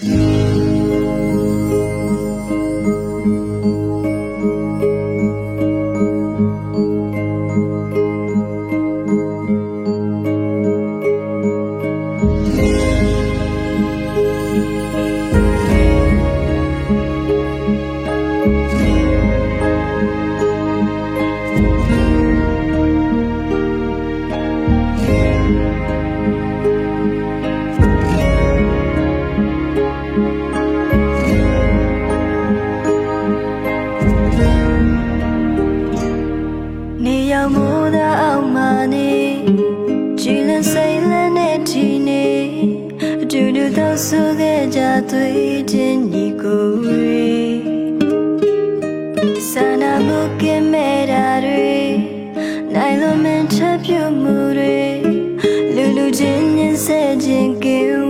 Yeah. သာအောင်မနေကြည်လစိတ်လည်းနဲ့ဒီနေအတူတူသောဆိုခဲ့ကြတွေ့ခြင်းညီကိုရေစနာမှုကင်မဲ့တာတွေနိုင်လို့မင်းချက်ပြုတ်မှုတွေလူလူချင်းညှင်းဆဲခြင်းကင်း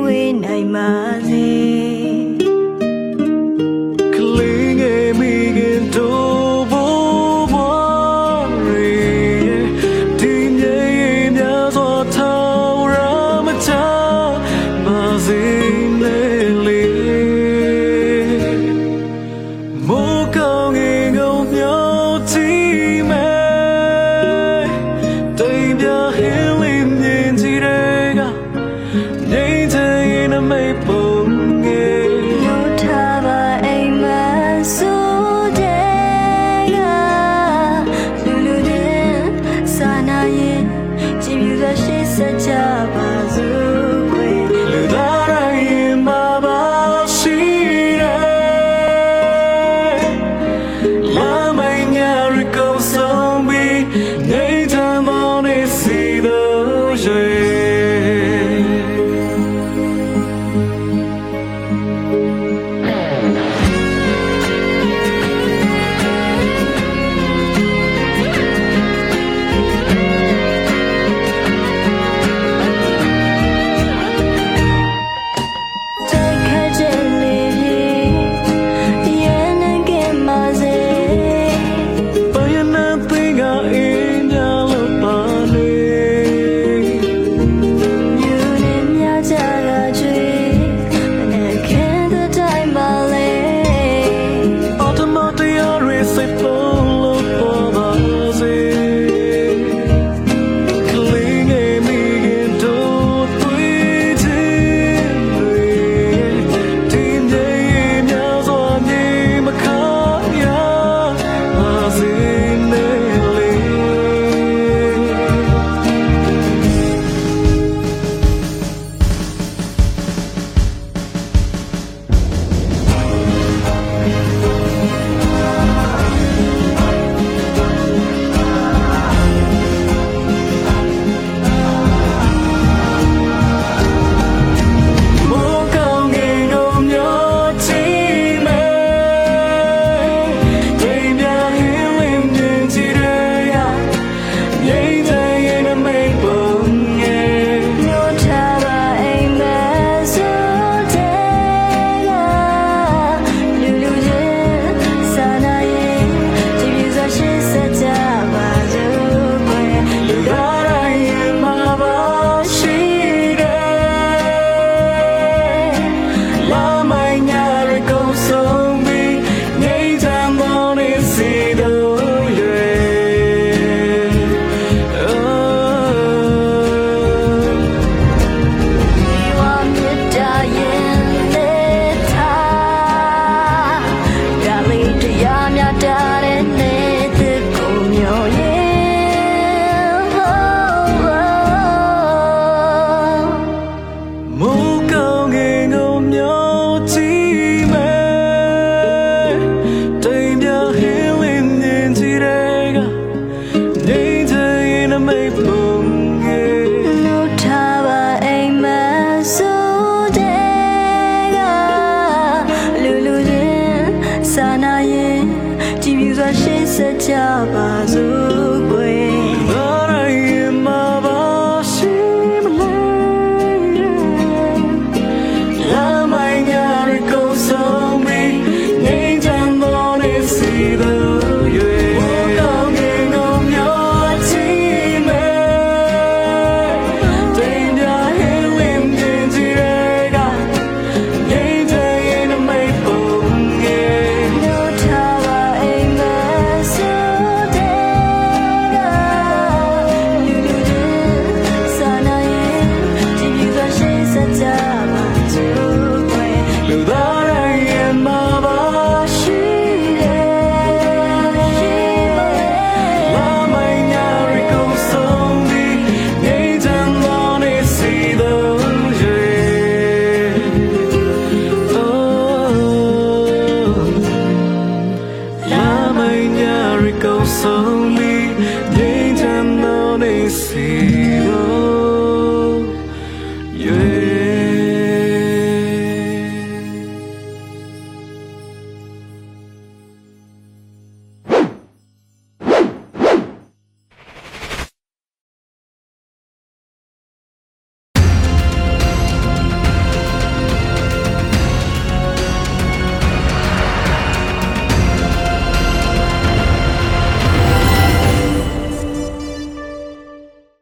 Yeah. ဆက်ကြပါစို့ America solely, they turn on a sea.